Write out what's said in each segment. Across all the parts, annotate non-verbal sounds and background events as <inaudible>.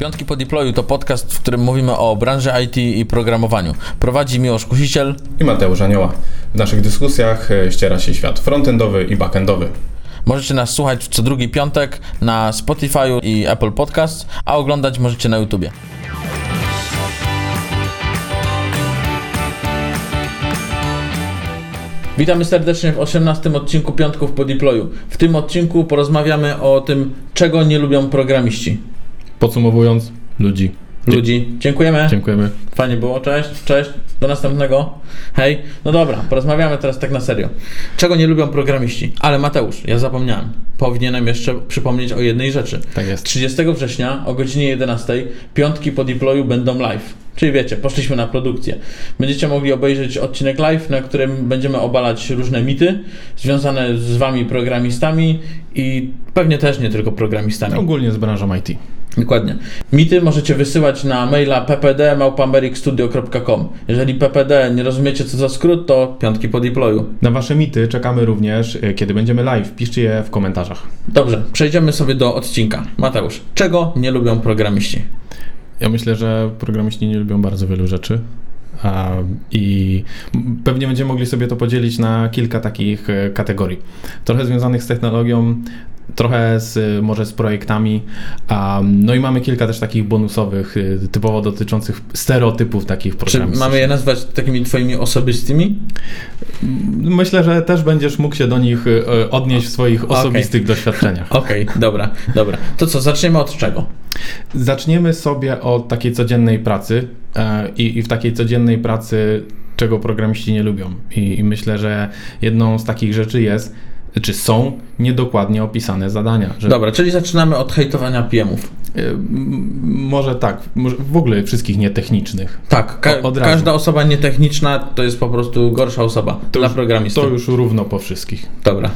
Piątki po deployu to podcast, w którym mówimy o branży IT i programowaniu. Prowadzi Miłosz Kusiciel i Mateusz Anioła. W naszych dyskusjach e, ściera się świat frontendowy i backendowy. Możecie nas słuchać co drugi piątek na Spotify i Apple Podcast, a oglądać możecie na YouTubie. Witamy serdecznie w 18 odcinku Piątków po deployu. W tym odcinku porozmawiamy o tym, czego nie lubią programiści. Podsumowując, ludzi. Ludzi. Dziękujemy. Dziękujemy. Fajnie było. Cześć, cześć. Do następnego. Hej. No dobra, porozmawiamy teraz tak na serio. Czego nie lubią programiści? Ale Mateusz, ja zapomniałem. Powinienem jeszcze przypomnieć o jednej rzeczy. Tak jest. 30 września o godzinie 11 piątki po deployu będą live. Czyli wiecie, poszliśmy na produkcję. Będziecie mogli obejrzeć odcinek live, na którym będziemy obalać różne mity związane z wami programistami i pewnie też nie tylko programistami. Ogólnie z branżą IT. Dokładnie. Mity możecie wysyłać na maila ppd.maupamericstudio.com. Jeżeli ppd nie rozumiecie co za skrót, to piątki po deployu. Na wasze mity czekamy również, e, kiedy będziemy live. Piszcie je w komentarzach. Dobrze, przejdziemy sobie do odcinka. Mateusz, czego nie lubią programiści? Ja myślę, że programiści nie lubią bardzo wielu rzeczy. I pewnie będziemy mogli sobie to podzielić na kilka takich e, kategorii. Trochę związanych z technologią, trochę z, może z projektami. no i mamy kilka też takich bonusowych, e, typowo dotyczących stereotypów takich programistów. Czy mamy je nazwać takimi twoimi osobistymi? Myślę, że też będziesz mógł się do nich e, odnieść w swoich osobistych okay. doświadczeniach. <laughs> Okej, okay, dobra, dobra. To co, zaczniemy od czego? Zaczniemy sobie od takiej codziennej pracy e, i, i w takiej codziennej pracy czego programiści nie lubią. I, I, myślę, że jedną z takich rzeczy jest, czy są niedokładnie opisane zadania. Że... Dobra, czyli zaczynamy od hejtowania PM-ów. E, może tak, może w ogóle wszystkich nietechnicznych. Tak, ka każda osoba nietechniczna to jest po prostu gorsza osoba to dla już, programisty. To już równo po wszystkich. Dobra.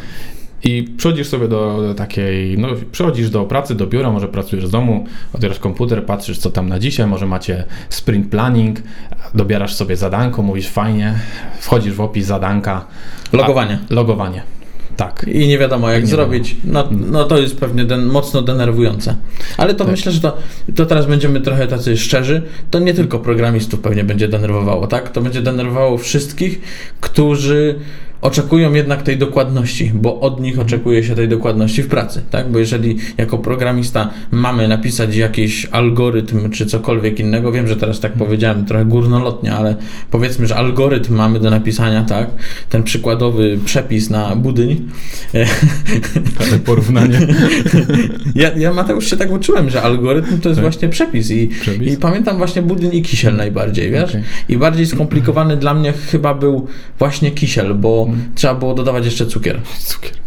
I przychodzisz sobie do takiej, no przychodzisz do pracy, do biura, może pracujesz z domu, otwierasz komputer, patrzysz co tam na dzisiaj, może macie sprint planning, dobierasz sobie zadanko, mówisz fajnie, wchodzisz w opis zadanka. Logowanie. A, logowanie. Tak. I nie wiadomo jak nie zrobić. No, no to jest pewnie den, mocno denerwujące. Ale to tak. myślę, że to, to teraz będziemy trochę tacy szczerzy. To nie tylko programistów pewnie będzie denerwowało, tak? To będzie denerwowało wszystkich, którzy oczekują jednak tej dokładności, bo od nich oczekuje się tej dokładności w pracy, tak? Bo jeżeli jako programista mamy napisać jakiś algorytm czy cokolwiek innego, wiem, że teraz tak powiedziałem trochę górnolotnie, ale powiedzmy, że algorytm mamy do napisania, tak? Ten przykładowy przepis na budyń. <laughs> Ale porównanie. <laughs> ja, ja Mateusz się tak uczyłem, że algorytm to jest tak? właśnie przepis i, przepis? i pamiętam właśnie budyń i kisiel najbardziej, wiesz? Okay. I bardziej skomplikowany dla mnie chyba był właśnie kisiel, bo trzeba było dodawać jeszcze cukier. <laughs> Cukier.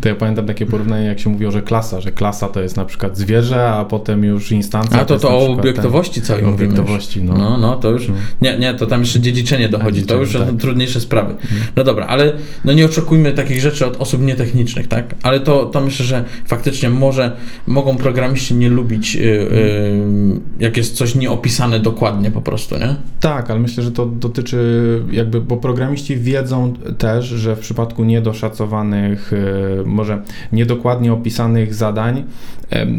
To ja pamiętam takie porównanie, jak się mówiło, że klasa, że klasa to jest na przykład zwierzę, a potem już instancja. A to to, to o obiektowości całej mówimy. Obiektowości, no. no. No, to już, no. nie, nie, to tam jeszcze dziedziczenie dochodzi, to już tak. są trudniejsze sprawy. Mhm. No dobra, ale no nie oczekujmy takich rzeczy od osób nietechnicznych, tak? Ale to, to myślę, że faktycznie może, mogą programiści nie lubić, yy, yy, jak jest coś nieopisane dokładnie po prostu, nie? Tak, ale myślę, że to dotyczy jakby, bo programiści wiedzą też, że w przypadku niedoszacowanych yy, może niedokładnie opisanych zadań,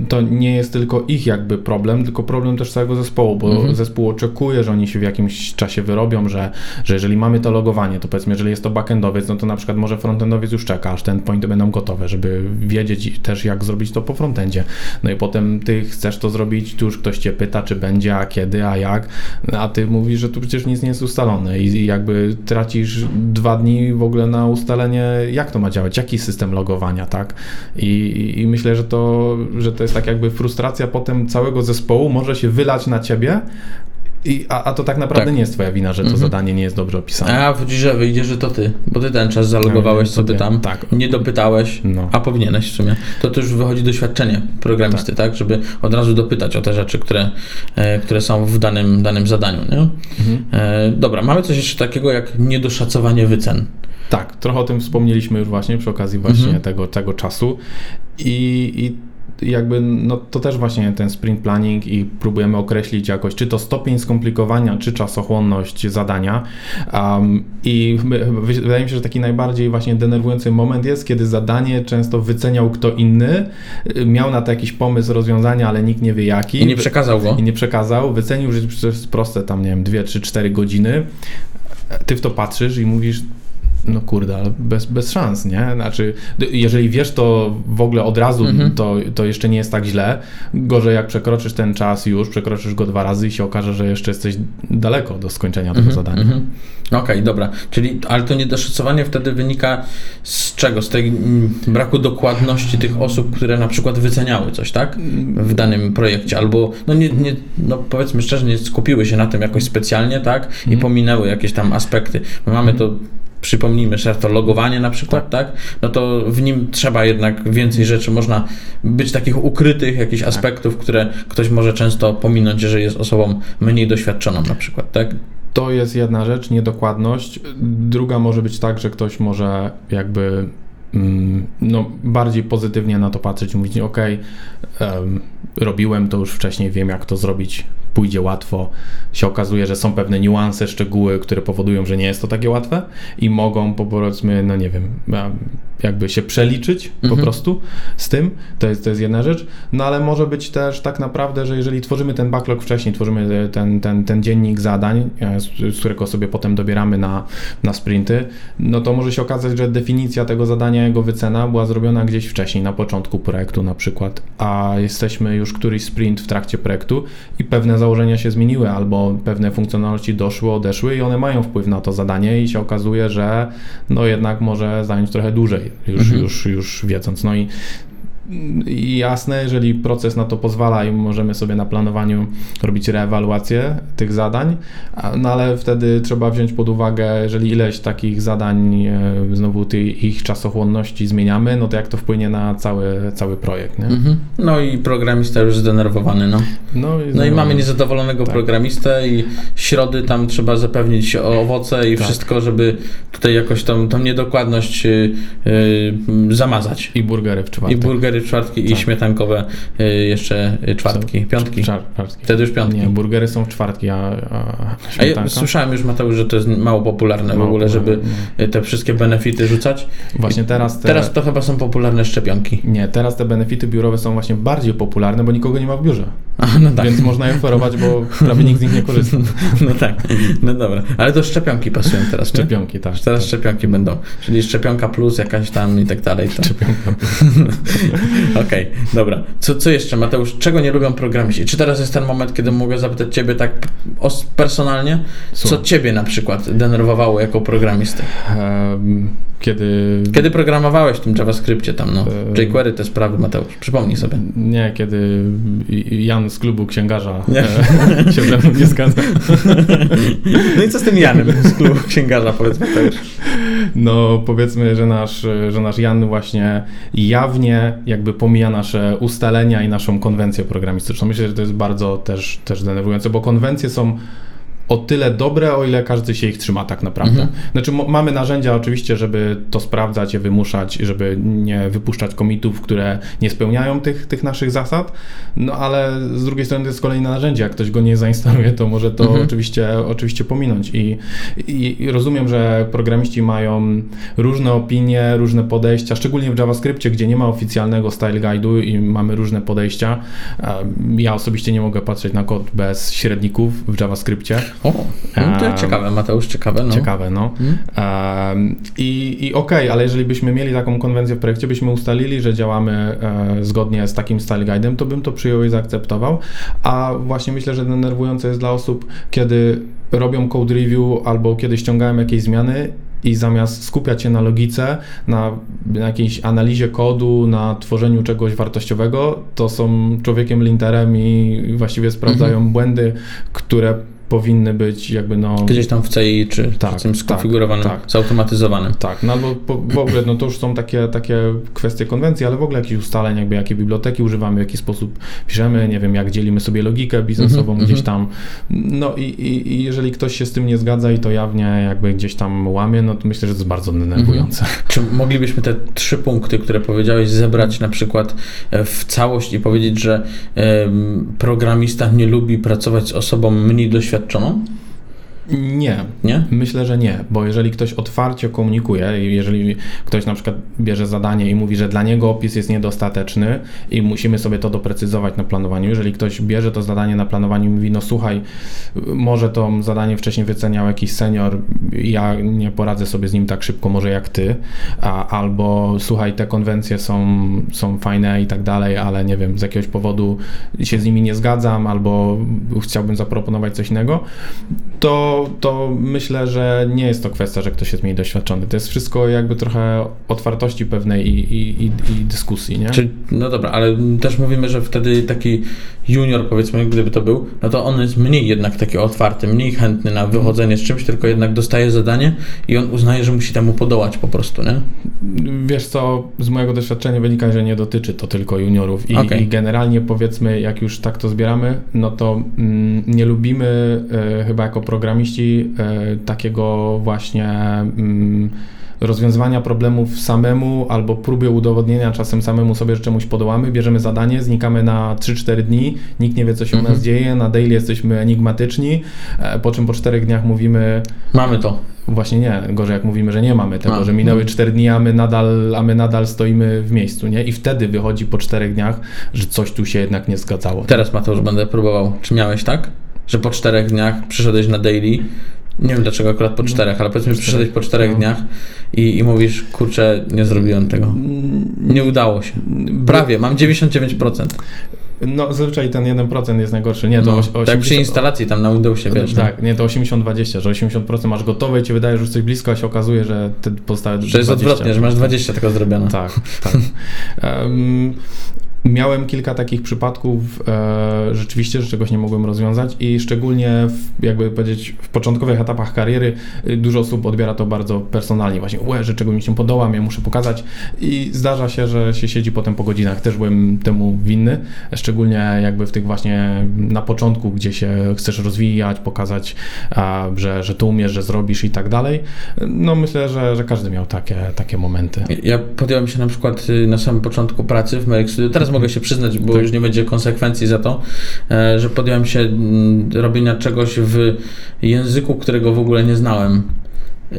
to nie jest tylko ich jakby problem, tylko problem też całego zespołu, bo mhm. zespół oczekuje, że oni się w jakimś czasie wyrobią, że, że jeżeli mamy to logowanie, to powiedzmy, jeżeli jest to backendowiec, no to na przykład może frontendowiec już czeka, aż ten pointy będą gotowe, żeby wiedzieć też jak zrobić to po frontendzie. No i potem ty chcesz to zrobić, tu już ktoś cię pyta, czy będzie, a kiedy, a jak, a ty mówisz, że tu przecież nic nie jest ustalone i jakby tracisz dwa dni w ogóle na ustalenie, jak to ma działać, jaki system logowania, tak? I, I, myślę, że to, że to jest tak jakby frustracja potem całego zespołu może się wylać na ciebie, i, a, a to tak naprawdę tak. nie jest twoja wina, że to mhm. zadanie nie jest dobrze opisane. A że wyjdzie, że to ty, bo ty ten czas zalogowałeś no, sobie tam, tak. nie dopytałeś, no. a powinieneś w sumie. To też wychodzi doświadczenie programisty, tak. tak. Żeby od razu dopytać o te rzeczy, które, e, które są w danym, danym zadaniu, nie? Mhm. E, dobra, mamy coś jeszcze takiego jak niedoszacowanie wycen. Tak, trochę o tym wspomnieliśmy już właśnie przy okazji właśnie mhm. tego, tego czasu. I, I jakby no, to też właśnie ten sprint planning i próbujemy określić jakoś, czy to stopień skomplikowania, czy czasochłonność zadania. Um, I wydaje mi się, że taki najbardziej właśnie denerwujący moment jest, kiedy zadanie często wyceniał kto inny, miał na to jakiś pomysł rozwiązania, ale nikt nie wie jaki. I nie przekazał go. I nie przekazał, wycenił, że to jest proste tam, nie wiem, 2, 3, 4 godziny. Ty w to patrzysz i mówisz, no kurde, ale bez, bez szans, nie? Znaczy, jeżeli wiesz to w ogóle od razu, mhm. to, to jeszcze nie jest tak źle. Gorzej jak przekroczysz ten czas już, przekroczysz go dwa razy i się okaże, że jeszcze jesteś daleko do skończenia tego mhm. zadania. Mhm. Okej, okay, dobra. Czyli, ale to niedoszacowanie wtedy wynika z czego? Z tej mm, braku dokładności tych osób, które na przykład wyceniały coś, tak? W danym projekcie, albo, no nie, nie no powiedzmy szczerze, nie skupiły się na tym jakoś specjalnie, tak? I mhm. pominęły jakieś tam aspekty. My mamy to przypomnijmy, że to logowanie na przykład, tak. tak. No to w nim trzeba jednak więcej rzeczy, można być takich ukrytych jakichś tak. aspektów, które ktoś może często pominąć, jeżeli jest osobą mniej doświadczoną na przykład, tak? To jest jedna rzecz, niedokładność. Druga może być tak, że ktoś może jakby mm, no, bardziej pozytywnie na to patrzeć i mówić, ok, um, robiłem to już wcześniej, wiem jak to zrobić pójdzie łatwo, się okazuje, że są pewne niuanse, szczegóły, które powodują, że nie jest to takie łatwe i mogą powiedzmy, no nie wiem, jakby się przeliczyć mhm. po prostu z tym, to jest, to jest jedna rzecz, no ale może być też tak naprawdę, że jeżeli tworzymy ten backlog wcześniej, tworzymy ten, ten, ten dziennik zadań, e, z, z którego sobie potem dobieramy na, na sprinty, no to może się okazać, że definicja tego zadania, jego wycena była zrobiona gdzieś wcześniej, na początku projektu na przykład, a jesteśmy już któryś sprint w trakcie projektu i pewne założenia się zmieniły, albo pewne funkcjonalności doszły, odeszły i one mają wpływ na to zadanie i się okazuje, że no jednak może zająć trochę dłużej, już, mhm. już, już wiedząc. No i jasne, jeżeli proces na to pozwala i możemy sobie na planowaniu robić reewaluację tych zadań, no ale wtedy trzeba wziąć pod uwagę, jeżeli ileś takich zadań, e, znowu tej, ich czasochłonności zmieniamy, no to jak to wpłynie na cały, cały projekt. Nie? Mhm. No i programista już zdenerwowany. No, no, i, no i mamy niezadowolonego tak. programistę i środy tam trzeba zapewnić owoce i tak. wszystko, żeby tutaj jakoś tą, tą niedokładność yy, zamazać. I burgery w czwartek. I burgery czwartki tak. i śmietankowe y, jeszcze czwartki, piątki. Czwartki. Wtedy już piątki. Nie, burgery są w czwartki, a, a śmietanka? A ja słyszałem już, Mateusz, że to jest mało popularne mało w ogóle, żeby no. te wszystkie benefity rzucać. Właśnie teraz te... Teraz to chyba są popularne szczepionki. Nie, teraz te benefity biurowe są właśnie bardziej popularne, bo nikogo nie ma w biurze. A, no tak. Więc można je oferować, bo <laughs> prawie nikt z nich nie korzysta. <laughs> No tak, no dobra. Ale to szczepionki pasują teraz, Szczepionki, tak. Teraz tak. szczepionki będą. Czyli szczepionka plus jakaś tam i tak dalej. To... Szczepionka plus. <laughs> <laughs> Okej, okay, dobra. Co, co jeszcze, Mateusz? Czego nie lubią programiści? Czy teraz jest ten moment, kiedy mogę zapytać Ciebie tak personalnie? Co Ciebie na przykład denerwowało jako programistę? Um, kiedy... Kiedy programowałeś w tym JavaScriptie tam, no, e, jQuery, te sprawy, Mateusz, przypomnij sobie. Nie, kiedy Jan z klubu księgarza nie. E, <laughs> się ze mną nie zgadza. <laughs> No i co z tym Janem z klubu księgarza, powiedz Mateusz? No, powiedzmy, że nasz, że nasz Jan właśnie jawnie jakby pomija nasze ustalenia i naszą konwencję programistyczną. Myślę, że to jest bardzo też, też denerwujące, bo konwencje są o tyle dobre, o ile każdy się ich trzyma tak naprawdę. Mhm. Znaczy mamy narzędzia oczywiście, żeby to sprawdzać, je wymuszać, żeby nie wypuszczać komitów, które nie spełniają tych, tych naszych zasad, no ale z drugiej strony to jest kolejne narzędzie, jak ktoś go nie zainstaluje, to może to mhm. oczywiście, oczywiście pominąć I, i, I, rozumiem, że programiści mają różne opinie, różne podejścia, szczególnie w JavaScriptie, gdzie nie ma oficjalnego style guide'u i mamy różne podejścia. Ja osobiście nie mogę patrzeć na kod bez średników w JavaScriptie. O, no to ciekawe, Mateusz, ciekawe. No. Ciekawe, no. Hmm? I, i okej, okay, ale jeżeli byśmy mieli taką konwencję w projekcie, byśmy ustalili, że działamy e, zgodnie z takim style guide'em, to bym to przyjął i zaakceptował. A właśnie myślę, że denerwujące jest dla osób, kiedy robią code review albo kiedy ściągają jakieś zmiany i zamiast skupiać się na logice, na, na jakiejś analizie kodu, na tworzeniu czegoś wartościowego, to są człowiekiem linterem i właściwie sprawdzają mhm. błędy, które powinny być jakby no... Gdzieś tam w CI czy Tak, w tym skonfigurowanym, tak, tak. zautomatyzowanym. Tak, no albo po, w ogóle, no to już są takie, takie kwestie konwencji, ale w ogóle jakichś ustaleń, jakby jakie biblioteki używamy, w jaki sposób piszemy, nie wiem, jak dzielimy sobie logikę biznesową Mhm, gdzieś tam. No i, i, i jeżeli ktoś się z tym nie zgadza i to jawnie jakby gdzieś tam łamie, no to myślę, że to jest bardzo denerwujące. Czy moglibyśmy te trzy punkty, które powiedziałeś, zebrać na przykład e, w całość i powiedzieć, że em, programista nie lubi pracować z osobą mniej doświadczoną? Electron'un Nie, Nie? Myślę, że nie, bo jeżeli ktoś otwarcie komunikuje, jeżeli ktoś na przykład bierze zadanie i mówi, że dla niego opis jest niedostateczny i musimy sobie to doprecyzować na planowaniu, jeżeli ktoś bierze to zadanie na planowaniu i mówi, no słuchaj, może to zadanie wcześniej wyceniał jakiś senior, ja nie poradzę sobie z nim tak szybko może jak ty, a, albo słuchaj, te konwencje są, są fajne i tak dalej, ale nie wiem, z jakiegoś powodu się z nimi nie zgadzam, albo chciałbym zaproponować coś innego, to, to myślę, że nie jest to kwestia, że ktoś jest mniej doświadczony. To jest wszystko jakby trochę otwartości pewnej i, i, i, i dyskusji, nie? Czy, no dobra, ale też mówimy, że wtedy taki junior, powiedzmy, gdyby to był, no to on jest mniej jednak taki otwarty, mniej chętny na wychodzenie z czymś, tylko jednak dostaje zadanie i on uznaje, że musi temu podołać po prostu, nie? Wiesz co, z mojego doświadczenia wynika, że nie dotyczy to tylko juniorów i, Okej. i generalnie powiedzmy, jak już tak to zbieramy, no to mm, nie lubimy e, chyba jako programiści e, takiego właśnie mm, rozwiązywania problemów samemu albo próby udowodnienia czasem samemu sobie, że czemuś podołamy, bierzemy zadanie, znikamy na 3-4 dni, nikt nie wie co się u Mhm. nas dzieje, na daily jesteśmy enigmatyczni, e, po czym po 4 dniach mówimy Mamy to. Właśnie nie, gorzej jak mówimy, że nie mamy tego, A, że minęły no. 4 dni, a my, nadal, a my nadal stoimy w miejscu, nie? I wtedy wychodzi po 4 dniach, że coś tu się jednak nie zgadzało. Teraz Mateusz będę próbował. Czy miałeś tak? Że po czterech dniach przyszedłeś na daily, nie wiem dlaczego akurat po czterech, ale powiedzmy, że przyszedłeś po czterech No. dniach i, i mówisz, kurczę, nie zrobiłem tego. Nie udało się. Prawie, mam 99%. No zazwyczaj ten 1% jest najgorszy, nie, to No, oś- tak przy 80 instalacji tam na Windowsie, wiesz. no. Tak, nie, to 80-20, że 80% masz gotowe i ci wydaje, że już coś blisko, a się okazuje, że te pozostałe Że jest 20. odwrotnie, że masz 20 tylko zrobione. Tak, tak. <laughs> Em, Miałem kilka takich przypadków e, rzeczywiście, że czegoś nie mogłem rozwiązać i szczególnie w, jakby powiedzieć w początkowych etapach kariery y, dużo osób odbiera to bardzo personalnie. Właśnie, łe, że czego mi się podoba, ja muszę pokazać i zdarza się, że się siedzi potem po godzinach. Też byłem temu winny, szczególnie jakby w tych właśnie na początku, gdzie się chcesz rozwijać, pokazać, a, że, że tu umiesz, że zrobisz i tak dalej. No myślę, że, że każdy miał takie, takie momenty. Ja podjąłem się na przykład y, na samym początku pracy w Merck Studio. Teraz mogę się przyznać, bo Tak. już nie będzie konsekwencji za to, e, że podjąłem się mm, robienia czegoś w języku, którego w ogóle nie znałem.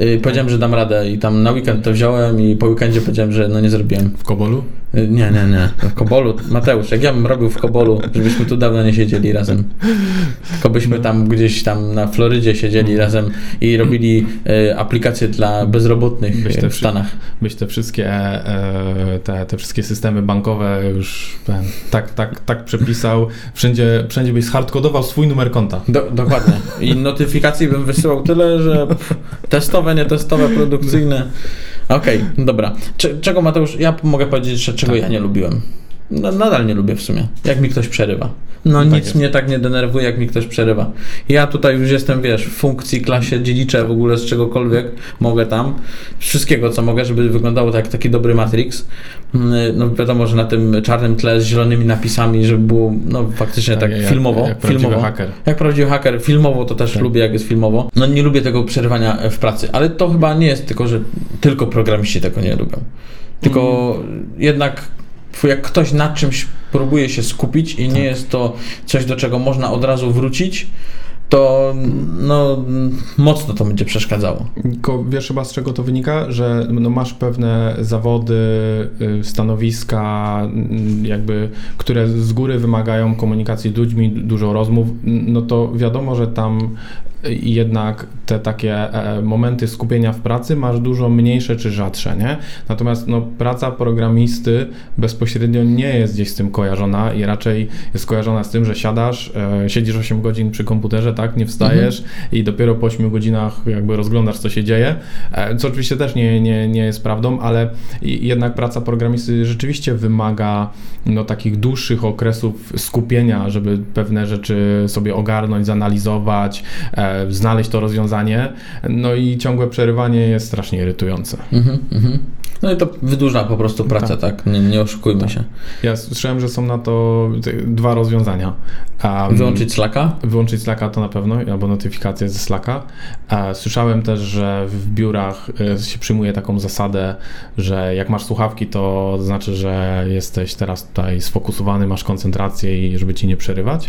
Y, Powiedziałem, że dam radę i tam na weekend to wziąłem i po weekendzie powiedziałem, że no nie zrobiłem. W Kobolu? Y, Nie, nie, nie. W Kobolu, Mateusz, jak ja bym robił w Kobolu, żebyśmy tu dawno nie siedzieli razem. Tylko byśmy tam gdzieś tam na Florydzie siedzieli razem i robili y, aplikacje dla bezrobotnych Byś te w Stanach. byś te wszystkie, e, te, te wszystkie systemy bankowe już tak, tak, tak przepisał. Wszędzie, wszędzie byś hardkodował swój numer konta. Do, dokładnie. I notyfikacji bym wysyłał tyle, że pff, testowe, nietestowe, produkcyjne. <laughs> Okej, dobra. Cze- czego Mateusz, ja mogę powiedzieć, że czego Tak. ja nie lubiłem. Nadal nie lubię w sumie, jak mi ktoś przerywa. No Tak nic jest. mnie tak nie denerwuje, jak mi ktoś przerywa. Ja tutaj już jestem, wiesz, w funkcji, klasie, dziedziczę w ogóle z czegokolwiek, mogę tam, wszystkiego, co mogę, żeby wyglądało tak jak taki dobry Matrix. Mm, No wiadomo, że na tym czarnym tle z zielonymi napisami, żeby było, no faktycznie tak, jak, filmowo. Jak prawdziwy filmowo. haker. Jak prawdziwy haker, filmowo to też Tak. lubię, jak jest filmowo. No nie lubię tego przerywania e, w pracy, ale to chyba nie jest tylko, że tylko programiści tego nie lubią. Tylko Mm. jednak jak ktoś nad czymś próbuje się skupić i nie Tak. jest to coś, do czego można od razu wrócić, to no, mocno to będzie przeszkadzało. Tylko wiesz chyba z czego to wynika, że no masz pewne zawody, y, stanowiska, mm, jakby, które z góry wymagają komunikacji z ludźmi, dużo rozmów, no to wiadomo, że tam y, jednak te takie e, momenty skupienia w pracy masz dużo mniejsze czy rzadsze, nie? Natomiast no, praca programisty bezpośrednio nie jest gdzieś z tym kojarzona i raczej jest kojarzona z tym, że siadasz, e, siedzisz 8 godzin przy komputerze, tam tak? Nie wstajesz mhm. i dopiero po 8 godzinach jakby rozglądasz, co się dzieje, e, co oczywiście też nie, nie, nie jest prawdą, ale jednak praca programisty rzeczywiście wymaga no, takich dłuższych okresów skupienia, żeby pewne rzeczy sobie ogarnąć, zanalizować, e, znaleźć to rozwiązanie, no i ciągłe przerywanie jest strasznie irytujące. Mhm, mhm. No i to wydłuża po prostu pracę, tak? tak? Nie, nie oszukujmy tak. się. Ja słyszałem, że są na to dwa rozwiązania. Um, wyłączyć Slacka? Wyłączyć Slacka to na pewno, albo notyfikacje ze Slacka. Słyszałem też, że w biurach e, się przyjmuje taką zasadę, że jak masz słuchawki, to znaczy, że jesteś teraz tutaj sfokusowany, masz koncentrację i żeby ci nie przerywać.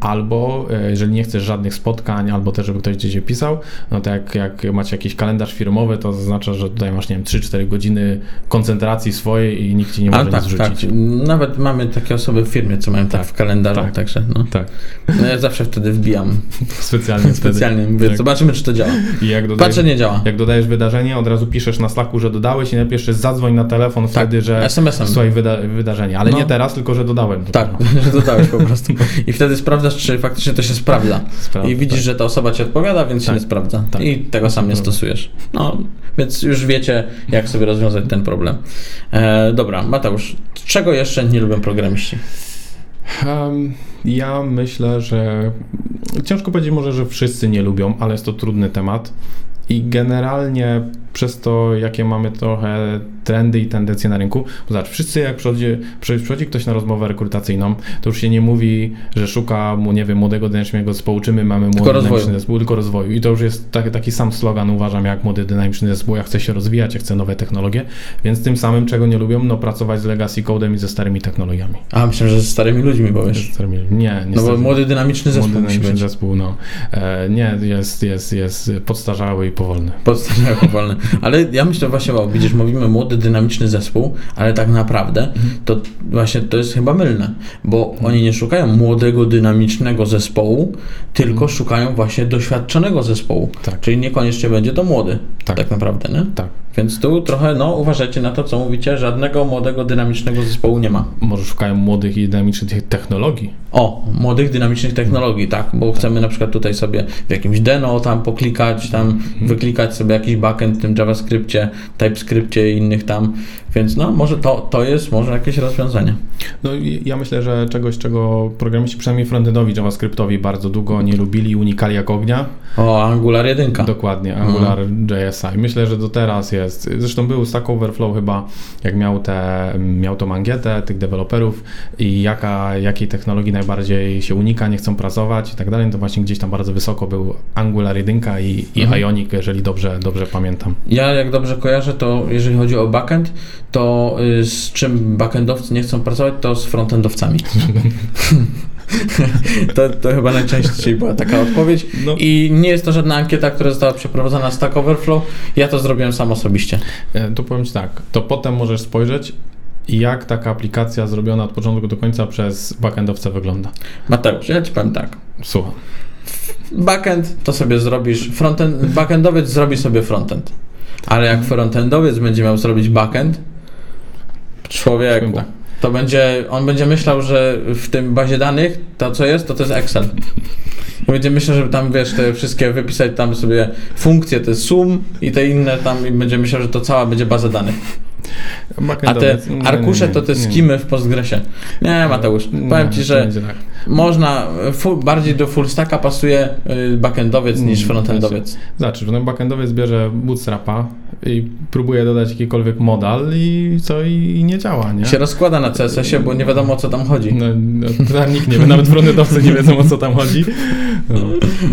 Albo e, jeżeli nie chcesz żadnych spotkań, albo też, żeby ktoś gdzieś pisał, no to jak, jak macie jakiś kalendarz firmowy, to oznacza, że tutaj masz, nie wiem, 3-4 godziny koncentracji swojej i nikt ci nie może tak, nic tak. Nawet mamy takie osoby w firmie, co mają tak, tak w kalendarzu, tak, także no. Tak. No ja zawsze wtedy wbijam. Specjalnie Specjalnie mówię, tak. zobaczymy, czy to działa. I jak dodajesz, Patrzę, nie działa. Jak dodajesz wydarzenie, od razu piszesz na Slacku, że dodałeś i najpierw jeszcze zadzwoń na telefon tak, wtedy, że SMS-em. słuchaj wyda wydarzenie, ale no. nie teraz, tylko że dodałem. Tak, <laughs> że dodałeś po <laughs> prostu. I wtedy sprawdzasz, czy faktycznie to się sprawdza. Sprawdza I widzisz, tak. że ta osoba ci odpowiada, więc się nie sprawdza. I tego sam nie stosujesz. No, więc już wiecie, jak sobie rozwiązać ten problem. E, dobra, Mateusz, czego jeszcze nie lubią programiści? Um, ja myślę, że ciężko powiedzieć może, że wszyscy nie lubią, ale jest to trudny temat. I generalnie przez to, jakie mamy trochę trendy i tendencje na rynku. Bo zobacz, wszyscy jak przychodzi, przychodzi ktoś na rozmowę rekrutacyjną, to już się nie mówi, że szuka mu, nie wiem, młodego dynamicznego zespołu, czy my mamy młody dynamiczny zespół, tylko rozwoju. I to już jest taki, taki sam slogan, uważam, jak młody dynamiczny zespół, ja chcę się rozwijać, ja chcę nowe technologie, więc tym samym, czego nie lubią, no pracować z legacy codem i ze starymi technologiami. A, myślę, że ze starymi ludźmi powiesz. Ze starymi, nie, nie. No bo młody dynamiczny zespół Młody dynamiczny zespół, no. E, nie, jest, jest, jest podstarzały i powolny. Podstarzały i powolny. Ale ja myślę właśnie, bo widzisz, mówimy młody, dynamiczny zespół, ale tak naprawdę to właśnie to jest chyba mylne, bo oni nie szukają młodego, dynamicznego zespołu, tylko szukają właśnie doświadczonego zespołu. Tak. Czyli niekoniecznie będzie to młody, tak, tak naprawdę, nie? Tak. Więc tu trochę, no uważajcie na to, co mówicie, żadnego młodego, dynamicznego zespołu nie ma. Może szukają młodych i dynamicznych technologii. O, młodych, dynamicznych technologii, tak, bo chcemy na przykład tutaj sobie w jakimś deno tam poklikać, tam mhm. wyklikać sobie jakiś backend w JavaScriptie, TypeScriptie i innych tam, więc no może to, to jest może jakieś rozwiązanie. No ja myślę, że czegoś, czego programiści przynajmniej frontendowi JavaScriptowi bardzo długo nie lubili, unikali jak ognia. O, Angular 1. Dokładnie, Angular mhm. JSI. Myślę, że do teraz jest. Zresztą był Stack Overflow chyba, jak miał, te, miał tą angietę tych deweloperów i jaka, jakiej technologii najbardziej się unika, nie chcą pracować i tak dalej, to właśnie gdzieś tam bardzo wysoko był Angular 1 i, i mhm. Ionic, jeżeli dobrze, dobrze pamiętam. Ja jak dobrze kojarzę, to jeżeli chodzi o backend, to y, z czym backendowcy nie chcą pracować, to z frontendowcami. <laughs> to, to chyba najczęściej była taka odpowiedź. No. I nie jest to żadna ankieta, która została przeprowadzona z Stack Overflow. Ja to zrobiłem sam osobiście. E, to powiem Ci tak, to potem możesz spojrzeć, jak taka aplikacja zrobiona od początku do końca przez backendowca wygląda. Mateusz, ja Ci powiem tak. Słucham. Backend to sobie zrobisz, frontend, backendowiec zrobi sobie frontend. Ale jak frontendowiec będzie miał zrobić backend, człowieku, tak. to będzie, on będzie myślał, że w tym bazie danych to co jest, to to jest Excel. I będzie myślał, żeby tam, wiesz, te wszystkie wypisać tam sobie funkcje, te sum i te inne tam i będzie myślał, że to cała będzie baza danych. A te arkusze to te skimy w Postgresie. Nie, Mateusz, powiem Ci, że. Można, full, bardziej do full stacka pasuje y, backendowiec niż frontendowiec. Znaczy, no backendowiec bierze bootstrapa i próbuje dodać jakikolwiek modal i co, i nie działa, nie? Się rozkłada na CSS-ie, bo nie wiadomo o co tam chodzi. No, no nikt nie wie, nawet frontendowcy nie wiedzą o co tam chodzi. <laughs> No,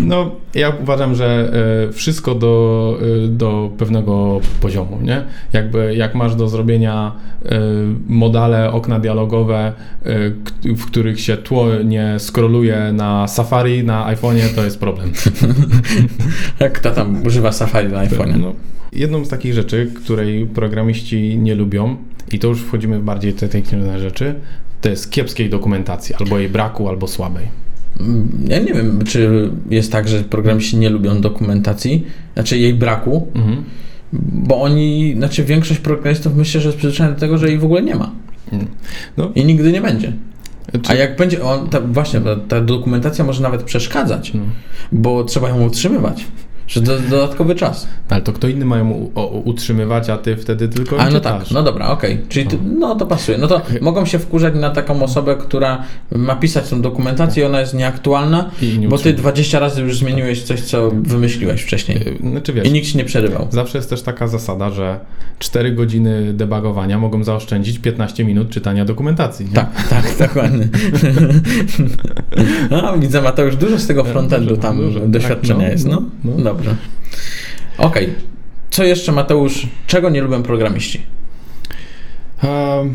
no ja uważam, że y, wszystko do, y, do pewnego poziomu, nie? Jakby, jak masz do zrobienia modale, okna dialogowe, w których się tło nie skroluje na Safari, na iPhone'ie, to jest problem. <laughs> Jak kto tam używa Safari na iPhone'ie? No. Jedną z takich rzeczy, której programiści nie lubią, i to już wchodzimy w bardziej te techniczne rzeczy, to jest kiepskiej dokumentacji, albo jej braku, albo słabej. Ja nie wiem, czy jest tak, że programiści nie lubią dokumentacji, znaczy jej braku. Mhm bo oni, znaczy większość programistów myślę, że jest przyzwyczajona do tego, że jej w ogóle nie ma. Mm. No. I nigdy nie będzie. A jak będzie, on, ta, właśnie, ta, ta dokumentacja może nawet przeszkadzać, No. bo trzeba ją utrzymywać. Że do, dodatkowy czas. Ale to kto inny ma ją u- o- utrzymywać, a ty wtedy tylko A no tak, no dobra, okej. Czyli ty, no to pasuje. No to mogą się wkurzać na taką osobę, która ma pisać tą dokumentację i ona jest nieaktualna, nie bo ty utrzymuje. 20 razy już zmieniłeś coś, co wymyśliłeś wcześniej. Y, Znaczy wiesz, I nikt ci nie przerywał. zawsze jest też taka zasada, że 4 godziny debugowania mogą zaoszczędzić 15 minut czytania dokumentacji. Nie? Tak, tak, <laughs> dokładnie. <laughs> No, widzę Mateusz, dużo z tego frontendu Dużo, tam dużo. doświadczenia Tak, jest, no, no. no. Dobrze. Okej. Co jeszcze Mateusz, czego nie lubią programiści? Ehm,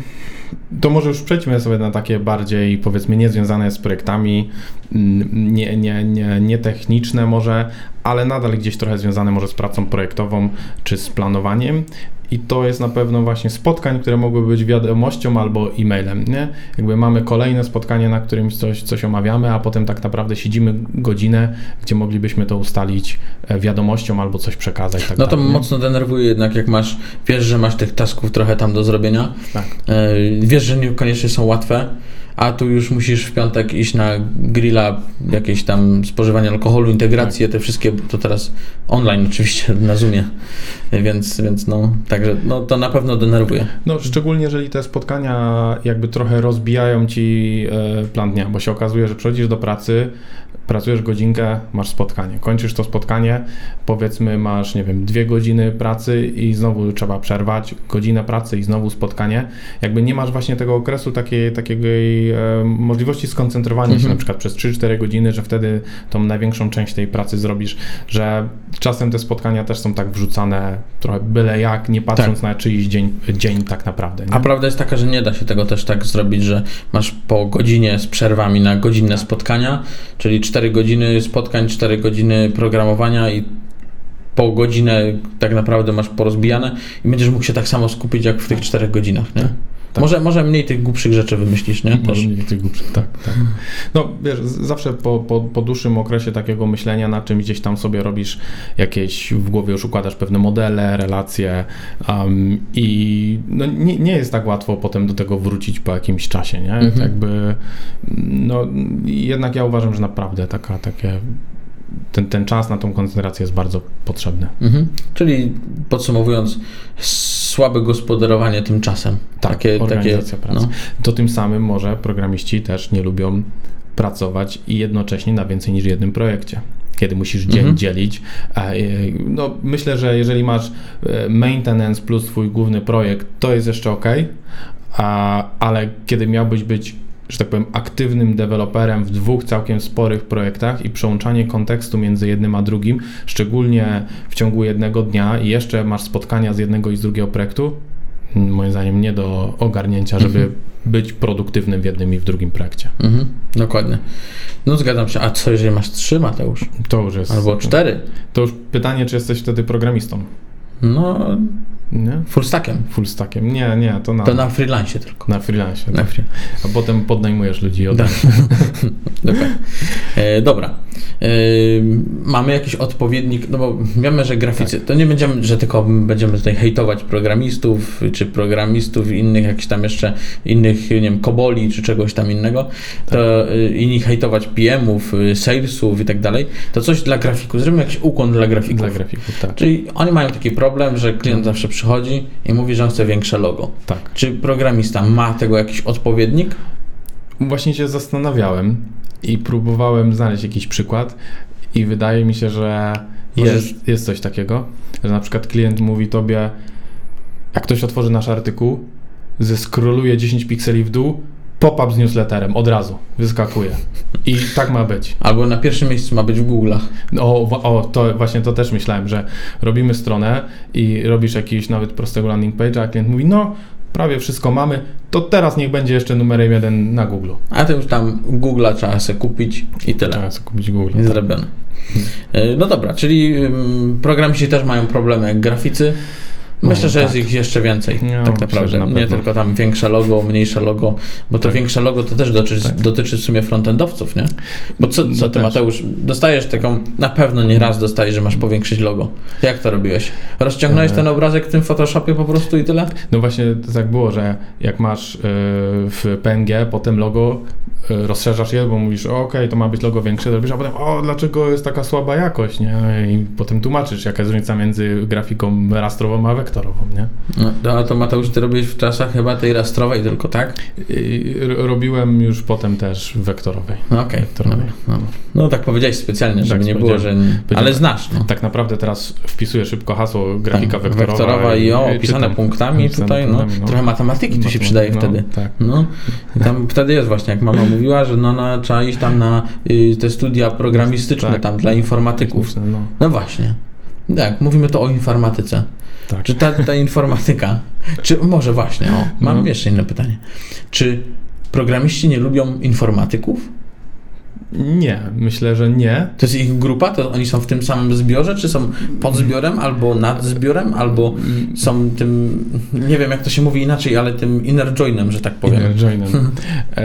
To może już przejdźmy sobie na takie bardziej, powiedzmy, niezwiązane z projektami, mm, nie, nie, nie, nie techniczne może, ale nadal gdzieś trochę związane może z pracą projektową czy z planowaniem. I to jest na pewno właśnie spotkań, które mogłyby być wiadomością albo e-mailem. Nie? Jakby mamy kolejne spotkanie, na którym coś, coś omawiamy, a potem tak naprawdę siedzimy godzinę, gdzie moglibyśmy to ustalić e, wiadomością albo coś przekazać. Tak No to mocno denerwuje jednak, jak masz, wiesz, że masz tych tasków trochę tam do zrobienia, Tak. e, wiesz, że niekoniecznie są łatwe, a tu już musisz w piątek iść na grilla, jakieś tam spożywanie alkoholu, integracje, te wszystkie, to teraz online oczywiście <laughs> na Zoomie, więc, więc no, także no, to na pewno denerwuje. No, szczególnie jeżeli te spotkania jakby trochę rozbijają ci e, plan dnia, bo się okazuje, że przychodzisz do pracy, pracujesz godzinkę, masz spotkanie. Kończysz to spotkanie, powiedzmy masz, nie wiem, dwie godziny pracy i znowu trzeba przerwać, godzinę pracy i znowu spotkanie. Jakby nie masz właśnie tego okresu takiej, takiej e, możliwości skoncentrowania się Mhm. na przykład przez 3-4 godziny, że wtedy tą największą część tej pracy zrobisz, że czasem te spotkania też są tak wrzucane trochę byle jak, nie patrząc na czyjś dzień, dzień tak naprawdę. Nie? A prawda jest taka, że nie da się tego też tak zrobić, że masz po godzinie z przerwami na godzinne spotkania, czyli 4 godziny spotkań, 4 godziny programowania i po godzinę tak naprawdę masz porozbijane i będziesz mógł się tak samo skupić jak w tych 4 godzinach, nie? Tak. Może, może mniej tych głupszych rzeczy wymyślisz, nie? Też. Może mniej tych głupszych, tak, tak. No wiesz, zawsze po, po, po dłuższym okresie takiego myślenia na czymś gdzieś tam sobie robisz jakieś, w głowie już układasz pewne modele, relacje um, i no, nie, nie jest tak łatwo potem do tego wrócić po jakimś czasie, nie? Mhm. Jakby, no jednak ja uważam, że naprawdę taka, takie, ten, ten czas na tą koncentrację jest bardzo potrzebny. Mhm. Czyli podsumowując, słabe gospodarowanie tym czasem. Tak, takie, takie, organizacja pracy. no. To tym samym może programiści też nie lubią pracować i jednocześnie na więcej niż jednym projekcie. Kiedy musisz dzień Mhm. dzielić. E, No, myślę, że jeżeli masz e, maintenance plus twój główny projekt, to jest jeszcze ok, a, ale kiedy miałbyś być, że tak powiem, aktywnym deweloperem w dwóch całkiem sporych projektach i przełączanie kontekstu między jednym a drugim, szczególnie w ciągu jednego dnia i jeszcze masz spotkania z jednego i z drugiego projektu, mm, moim zdaniem nie do ogarnięcia, żeby Mhm. być produktywnym w jednym i w drugim projekcie. Mhm. Dokładnie. No zgadzam się. A co jeżeli masz trzy, Mateusz? To już jest. Albo cztery? To już pytanie, czy jesteś wtedy programistą. No, Nie? full stackiem. Full stackiem. Nie, nie, to na, To na freelance tylko. na freelance. Na free. A potem podnajmujesz ludzi od Tak. Dokładnie. E, dobra. E, mamy jakiś odpowiednik, no bo wiemy, że graficy, to nie będziemy, że tylko będziemy tutaj hejtować programistów, czy programistów innych jakichś tam jeszcze innych, nie wiem, koboli, czy czegoś tam innego, to e, inni hejtować PM-ów, e, salesów i tak dalej, to coś dla grafików, zrobimy jakiś ukłon dla grafików. Dla grafików, tak. Czyli oni mają taki problem, że klient zawsze przychodzi i mówi, że on chce większe logo. Tak. Czy programista ma tego jakiś odpowiednik? Właśnie się zastanawiałem i próbowałem znaleźć jakiś przykład i wydaje mi się, że jest, jest coś takiego, że na przykład klient mówi tobie, jak ktoś otworzy nasz artykuł, zeskroluje 10 pikseli w dół, pop-up z newsletterem od razu wyskakuje. I tak ma być. Albo na pierwszym miejscu ma być w Google'ach. O, wa- o, to właśnie to też myślałem, że robimy stronę i robisz jakiś nawet prostego landing page, a klient mówi, no prawie wszystko mamy, to teraz niech będzie jeszcze numerem jeden na Google. A to już tam Google'a trzeba sobie kupić i tyle. Trzeba sobie kupić Google. Jest zrobione. E, No dobra, czyli programiści też mają problemy jak graficy. Myślę, No, że jest tak. ich jeszcze więcej, No, tak myślę, naprawdę. na nie tylko tam większe logo, mniejsze logo, bo to Tak. większe logo to też dotyczy, Tak. dotyczy w sumie frontendowców, nie? Bo co, co No ty. Mateusz, dostajesz taką, na pewno nie raz dostajesz, że masz powiększyć logo. Jak to robiłeś? Rozciągnąłeś E. ten obrazek w tym Photoshopie po prostu i tyle? No właśnie tak było, że jak masz y, w PNG, potem logo y, rozszerzasz je, bo mówisz, okej, to ma być logo większe, robisz, a potem, o, dlaczego jest taka słaba jakość, nie? I potem tłumaczysz, jaka jest różnica między grafiką rastrową a wektorową, nie? No, to- a to Mateusz, ty robiłeś w czasach chyba tej rastrowej tylko, tak? I robiłem już potem też wektorowej. No okej, Wektorowej. dobra, no. no tak powiedziałeś specjalnie, żeby Tak, nie było, że... powiedziałem. Ale znasz, no. Tak naprawdę teraz wpisuję szybko hasło grafika Tak, wektorowa. wektorowa i o, opisane punktami tutaj, no. punktami, no. Trochę matematyki tu się No, przydaje no, wtedy. Tak. No, i tam wtedy jest właśnie, jak mama mówiła, że no, no, trzeba iść tam na y, te studia programistyczne Tak. tam dla informatyków. No, No właśnie. Tak, mówimy to o informatyce. tak. Czy ta, ta informatyka, czy może właśnie, o, mam No. jeszcze inne pytanie. Czy programiści nie lubią informatyków? Nie, myślę, że nie. To jest ich grupa? To oni są w tym samym zbiorze? Czy są pod zbiorem, albo nad zbiorem, albo są tym, nie wiem jak to się mówi inaczej, ale tym inner joinem, że tak powiem. Inner joinem. e,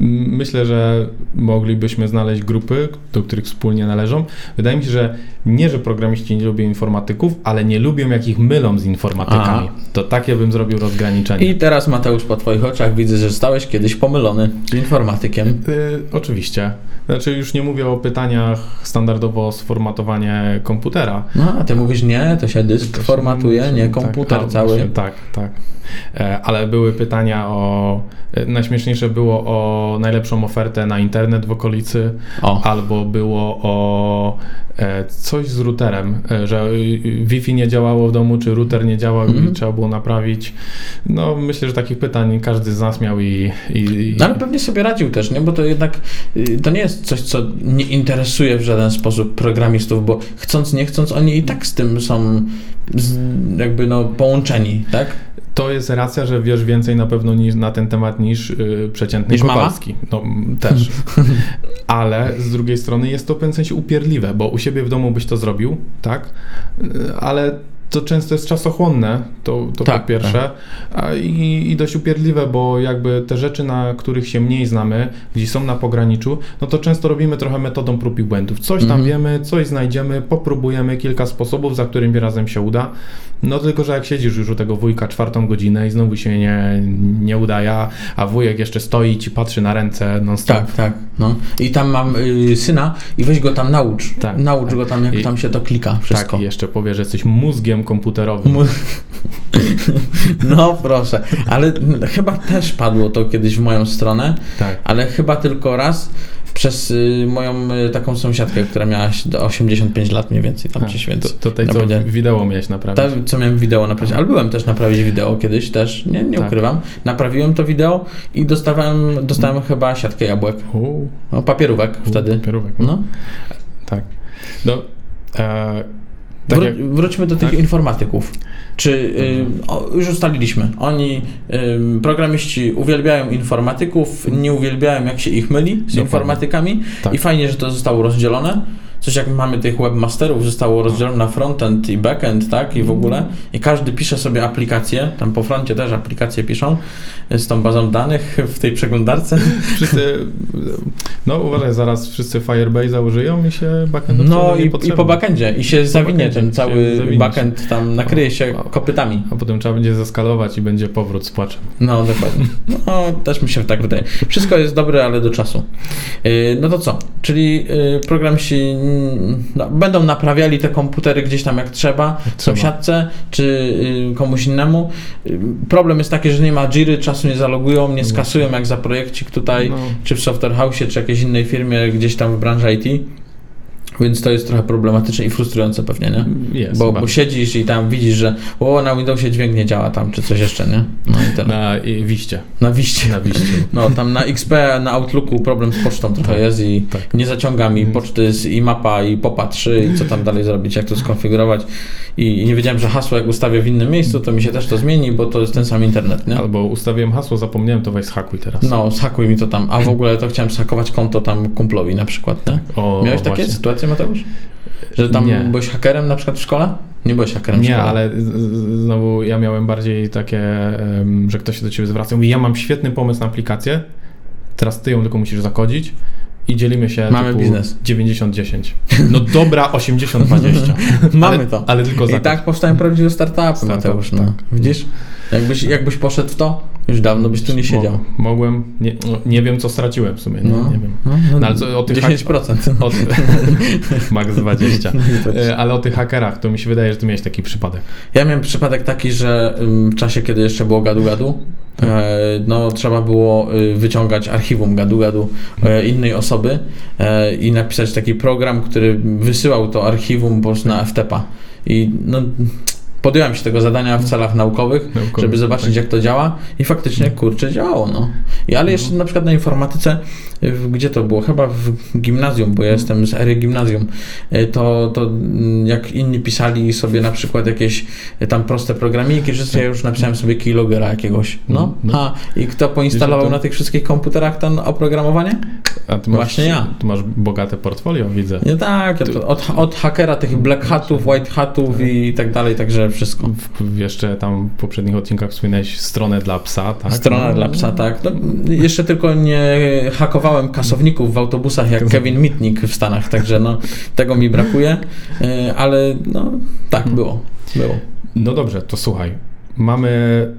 myślę, że moglibyśmy znaleźć grupy, do których wspólnie należą. Wydaje mi się, że nie, że programiści nie lubią informatyków, ale nie lubią, jak ich mylą z informatykami. To takie bym zrobił rozgraniczenie. I teraz Mateusz, po Twoich oczach widzę, że zostałeś kiedyś pomylony z informatykiem. Y, oczywiście. Znaczy już nie mówię o pytaniach standardowo sformatowanie komputera. No, a Ty mówisz nie, to się dysk To się formatuje, mówi, nie tak, komputer a, cały. właśnie, Tak, tak. E, Ale były pytania o. e, Najśmieszniejsze było o najlepszą ofertę na internet w okolicy, O, albo było o e, coś z routerem, e, że y, Wi-Fi nie działało w domu, czy router nie działał Mhm. i trzeba było naprawić. No, myślę, że takich pytań każdy z nas miał i. i no ale pewnie sobie radził też, nie? Bo to jednak y, to nie jest coś, co nie interesuje w żaden sposób programistów, bo chcąc, nie chcąc, oni i tak z tym są z, jakby no połączeni, tak? To jest racja, że wiesz więcej na pewno niż, na ten temat niż yy, przeciętny Niż? Kowalski. No m, też. <laughs> Ale z drugiej strony jest to w pewnym sensie upierdliwe, bo u siebie w domu byś to zrobił, tak? Yy, Ale to często jest czasochłonne, to, to Tak, po pierwsze, a i, i dość upierdliwe, bo jakby te rzeczy, na których się mniej znamy, gdzie są na pograniczu, no to często robimy trochę metodą prób i błędów. Coś tam Mhm. wiemy, coś znajdziemy, popróbujemy kilka sposobów, za którymi razem się uda. No tylko, że jak siedzisz już u tego wujka czwartą godzinę i znowu się nie, nie udaje, a- wujek jeszcze stoi i ci patrzy na ręce non stop. Tak, tak. No. I tam mam y, syna i weź go tam naucz. Tak, naucz tak. go tam, jak I- tam się to klika, wszystko. Tak, i jeszcze powie, że jesteś mózgiem komputerowym. Mu- <laughs> No proszę, ale chyba też padło to kiedyś w moją stronę, tak. ale chyba tylko raz przez y, moją y, taką sąsiadkę, która miała się do 85 lat mniej więcej tam A, gdzieś, więc To, to tej, no co wideo miałeś naprawić. ta, co miałem wideo naprawić, ale byłem też naprawić wideo kiedyś też, nie, nie Tak. ukrywam. Naprawiłem to wideo i dostałem, dostałem chyba siatkę jabłek, U, no, papierówek u, wtedy. Pierówek. No. Tak. No, e, tak jak, Wróćmy do tych tak? informatyków. Czy y, o, już ustaliliśmy, oni, y, programiści uwielbiają informatyków, nie uwielbiają jak się ich myli z Dokładnie. informatykami Tak. i fajnie, że to zostało rozdzielone. Coś jak mamy tych webmasterów, zostało rozdzielone na frontend i backend, tak? I w ogóle. I każdy pisze sobie aplikację, tam po froncie też aplikacje piszą y, z tą bazą danych w tej przeglądarce. <laughs> wszyscy, no uważaj, zaraz wszyscy Firebase użyją i się backend No i, i po backendzie. I się zawinie backendzie ten się cały zawinie backend, tam nakryje się kopytami. A potem trzeba będzie zeskalować i będzie powrót z płaczem. No, dokładnie. No, też mi się tak wydaje. Wszystko jest dobre, ale do czasu. Yy, No to co? Czyli yy, programiści mm, no, będą naprawiali te komputery gdzieś tam jak trzeba, trzeba. sąsiadce czy yy, komuś innemu. Yy, Problem jest taki, że nie ma Jiry, czasu nie zalogują, nie skasują jak za projekcik tutaj, No, czy w Software House, czy jakiejś innej firmie gdzieś tam w branży IT. Więc to jest trochę problematyczne i frustrujące pewnie, nie? jest. Bo, bo siedzisz i tam widzisz, że o, na Windowsie dźwięk nie działa tam, czy coś jeszcze, nie? No i tyle. Na i wiście. Na wiście. Na wiście. No, tam na XP, na Outlooku problem z pocztą trochę jest i Tak. nie zaciąga mi Więc- poczty z i POPA 3 i co tam dalej zrobić, jak to skonfigurować. I, I nie wiedziałem, że hasło jak ustawię w innym miejscu, to mi się też to zmieni, bo to jest ten sam internet, nie? Albo ustawiłem hasło, zapomniałem, to weź zhakuj teraz. No, zhakuj mi to tam, a w ogóle to chciałem zhakować konto tam kumplowi na przykład, nie? O, Miałeś takie właśnie. Mateusz? Że tam Nie. byłeś hakerem na przykład w szkole? Nie byłeś hakerem Nie, ale znowu ja miałem bardziej takie, że ktoś się do ciebie zwraca. Mówi, ja mam świetny pomysł na aplikację, teraz ty ją tylko musisz zakodzić i dzielimy się Mamy biznes. 90-10. No dobra, 80-20. <laughs> Mamy ale, to. Ale tylko I zakończ. tak powstają prawdziwe startupy, Startup, Mateusz. No. tak. Widzisz? Jakbyś, jakbyś poszedł w to, już dawno byś tu nie siedział. Mo- Mogłem, nie, no, nie wiem co straciłem w sumie, nie, No. nie wiem. No, no, No, ale co, o tych 10%. Od, <laughs> max 20. No E, Ale o tych hakerach, to mi się wydaje, że ty miałeś taki przypadek. Ja miałem przypadek taki, że ym, w czasie, kiedy jeszcze było gadu-gadu, e, no trzeba było y, wyciągać archiwum gadu-gadu e, innej osoby i napisać taki program, który wysyłał to archiwum po prostu na FTP-a. I no, podjąłem się tego zadania w celach naukowych, Naukowy, żeby zobaczyć tak. jak to działa i faktycznie kurczę działało, no. I, ale jeszcze na przykład na informatyce, gdzie to było? Chyba w gimnazjum, bo ja jestem z ery gimnazjum, y, to, to mm, jak inni pisali sobie na przykład jakieś y, tam proste programiki, że ja już napisałem sobie keylogera jakiegoś, no. No. A, i kto poinstalował na tych wszystkich komputerach to oprogramowanie? A ty masz, Właśnie ja. Ty masz bogate portfolio, widzę. Nie tak, od, od hakera tych black hatów, white hatów i tak dalej, także wszystko. W, jeszcze tam w poprzednich odcinkach wspominałeś stronę dla psa, tak? Strona No. dla psa, tak. No, jeszcze tylko nie hakowałem kasowników w autobusach jak Kevin Mitnick w Stanach, także no, tego mi brakuje, e, ale no tak było. było. No dobrze, to słuchaj. Mamy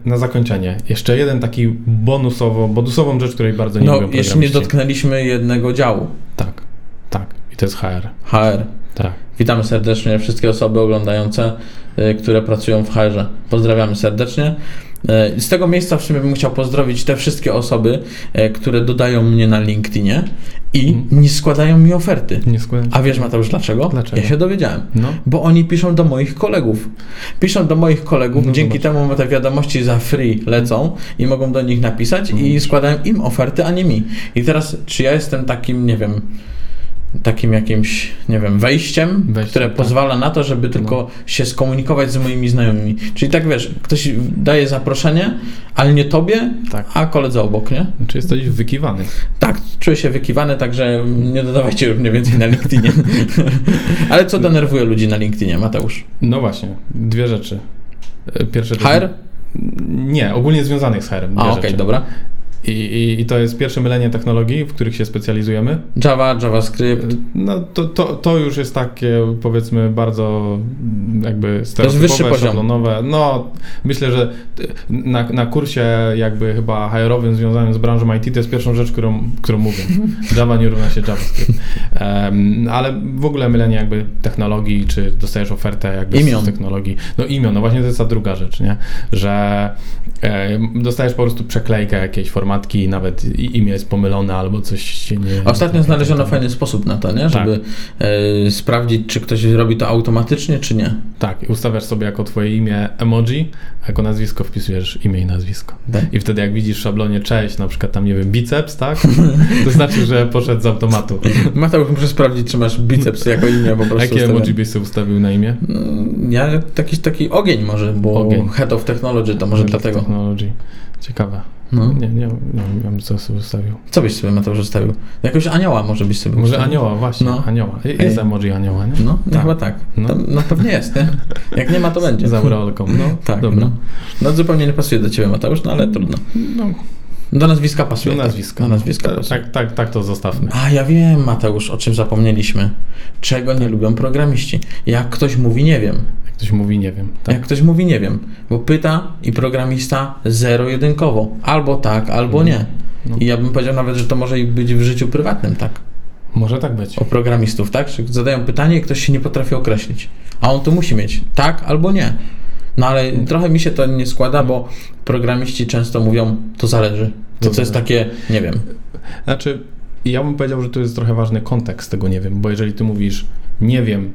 na zakończenie jeszcze jeden taki bonusowo, bonusową rzecz, której bardzo nie No, lubią jeszcze nie dotknęliśmy jednego działu, Tak, tak. I to jest HR. HR. Tak. Witamy serdecznie wszystkie osoby oglądające, y, które pracują w HR-ze. Pozdrawiamy serdecznie. Y, Z tego miejsca w sumie bym chciał pozdrowić te wszystkie osoby, y, które dodają mnie na LinkedInie i Mhm. nie składają mi oferty. Nie składam A wiesz Mateusz dlaczego? Dlaczego? Ja się dowiedziałem. No. Bo oni piszą do moich kolegów. Piszą do moich kolegów, No dzięki zobacz. temu te wiadomości za free lecą i mogą do nich napisać Mhm. i składają im oferty, a nie mi. I teraz, czy ja jestem takim, nie wiem, takim jakimś, nie wiem, wejściem, które tak. pozwala na to, żeby tylko się skomunikować z moimi znajomymi. Czyli tak wiesz, ktoś daje zaproszenie, ale nie tobie, Tak. a koledze obok, nie? Czy jesteś wykiwany? Tak, czuję się wykiwany, także nie dodawajcie już mniej więcej na LinkedInie. <laughs> ale co denerwuje ludzi na LinkedInie, Mateusz? No właśnie, dwie rzeczy. E, Pierwsze HR? Nie, ogólnie związanych z HR-em. A, okej, rzeczy. dobra. I, i, I to jest pierwsze mylenie technologii, w których się specjalizujemy. Java, JavaScript. No to, to, to już jest takie powiedzmy bardzo mm, jakby stereotypowe, wyższy poziom. szablonowe. No myślę, że ty- na, na kursie jakby chyba HR-owym związanym z branżą IT to jest pierwszą rzecz, którą, którą mówię. <laughs> Java nie równa się JavaScript. Em, ale w ogóle mylenie jakby technologii, czy dostajesz ofertę jakby Imion. z technologii. No imion, no właśnie to jest ta druga rzecz, nie? Że e, dostajesz po prostu przeklejkę jakiejś formatki i nawet imię jest pomylone albo coś się nie... Ostatnio znaleziono fajny sposób na to, nie? Tak. Żeby e, sprawdzić, czy ktoś robi to automatycznie, czy nie. Tak, ustawiasz sobie jako twoje imię emoji, jako nazwisko wpisujesz imię i nazwisko. Tak. I wtedy jak widzisz w szablonie cześć, na przykład tam, nie wiem, biceps, tak? <laughs> To znaczy, że poszedł z automatu. Mateusz, muszę sprawdzić, czy masz biceps jako imię po prostu. jakie emoji byś sobie ustawił na imię? Mm, Ja taki, taki ogień może, bo Ogień. Head of Technology to może dlatego. Technology. Ciekawe. No. Nie, nie, nie wiem, co sobie ustawił. Co byś sobie Mateusz ustawił? Jakiegoś anioła może byś sobie Może ustawił. anioła, właśnie, No. anioła. Jest Ej. emoji anioła, nie? No, Tak. chyba tak. No. No. no pewnie jest, nie? Jak nie ma, to będzie. Z aureolką, no. <laughs> Tak, dobra. no. No zupełnie nie pasuje do ciebie Mateusz, no ale trudno. No, Do nazwiska pasuje. do tak. nazwiska. Do nazwiska tak, pasuje. tak, tak, tak to zostawmy. A ja wiem, Mateusz, o czym zapomnieliśmy. Czego nie lubią programiści. Jak ktoś mówi nie wiem. Ktoś mówi, nie wiem. Tak. Jak ktoś mówi nie wiem, bo pyta i programista zero-jedynkowo. Albo tak, albo nie. No. I ja bym powiedział nawet, że to może i być w życiu prywatnym, tak? Może tak być. O programistów, tak? Że zadają pytanie i ktoś się nie potrafi określić. A on to musi mieć tak albo nie. No ale trochę mi się to nie składa, bo programiści często mówią, to zależy. To co jest takie, nie wiem. Znaczy, ja bym powiedział, że tu jest trochę ważny kontekst tego nie wiem, bo jeżeli ty mówisz nie wiem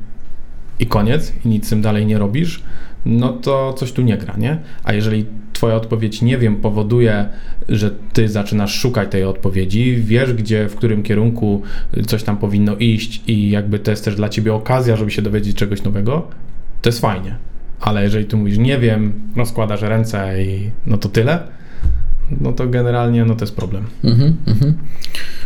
i koniec i nic z tym dalej nie robisz, no to coś tu nie gra, nie? A jeżeli twoja odpowiedź nie wiem powoduje, że ty zaczynasz szukać tej odpowiedzi, wiesz gdzie, w którym kierunku coś tam powinno iść i jakby to jest też dla ciebie okazja, żeby się dowiedzieć czegoś nowego, to jest fajnie. Ale jeżeli ty mówisz nie wiem, rozkładasz ręce i no to tyle, no to generalnie no to jest problem. Mhm, mhm.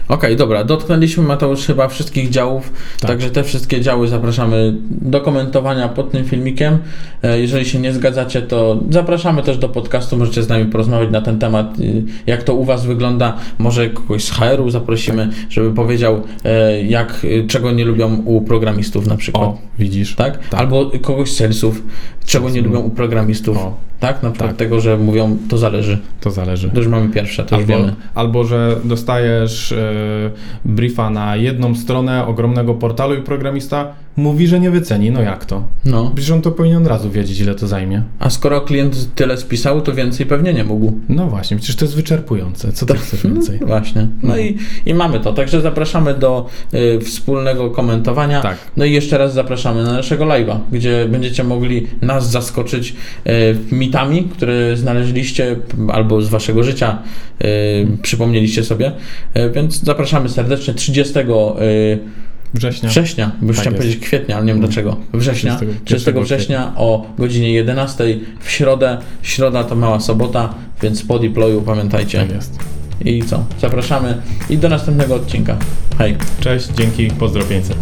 Okej, dobra, dotknęliśmy Mateusz chyba wszystkich działów, Tak. także te wszystkie działy zapraszamy do komentowania pod tym filmikiem. E, Jeżeli się nie zgadzacie, to zapraszamy też do podcastu, możecie z nami porozmawiać na ten temat, y, jak to u Was wygląda. Może kogoś z HR-u zaprosimy, żeby powiedział, e, jak, czego nie lubią u programistów na przykład. O, widzisz? Tak? Tak. Albo kogoś z salesów, czego nie lubią u programistów. O, Tak? Na przykład Tak. tego, że mówią, to zależy. to zależy. To już mamy pierwsze, to już Albo, wiemy. albo że dostajesz e, briefa na jedną stronę ogromnego portalu i programista mówi, że nie wyceni. No jak to? No. Przecież on to powinien od razu wiedzieć, ile to zajmie. A skoro klient tyle spisał, to więcej pewnie nie mógł. No właśnie, przecież to jest wyczerpujące. Co ty chcesz więcej? <laughs> Właśnie. No, No. I, i mamy to. Także zapraszamy do y, wspólnego komentowania. Tak. No i jeszcze raz zapraszamy na naszego live'a, gdzie będziecie mogli nas zaskoczyć y, mitami, które znaleźliście albo z waszego życia y, przypomnieliście sobie. Y, więc zapraszamy serdecznie 30 y, Września. września, bo Tak chciałem jest. powiedzieć kwietnia, ale nie wiem dlaczego. Września, 30 30 września o godzinie 11 w środę. Środa to mała sobota, więc po deployu pamiętajcie. Tak jest. I co? Zapraszamy i do następnego odcinka. Hej. Cześć, dzięki, pozdro 500.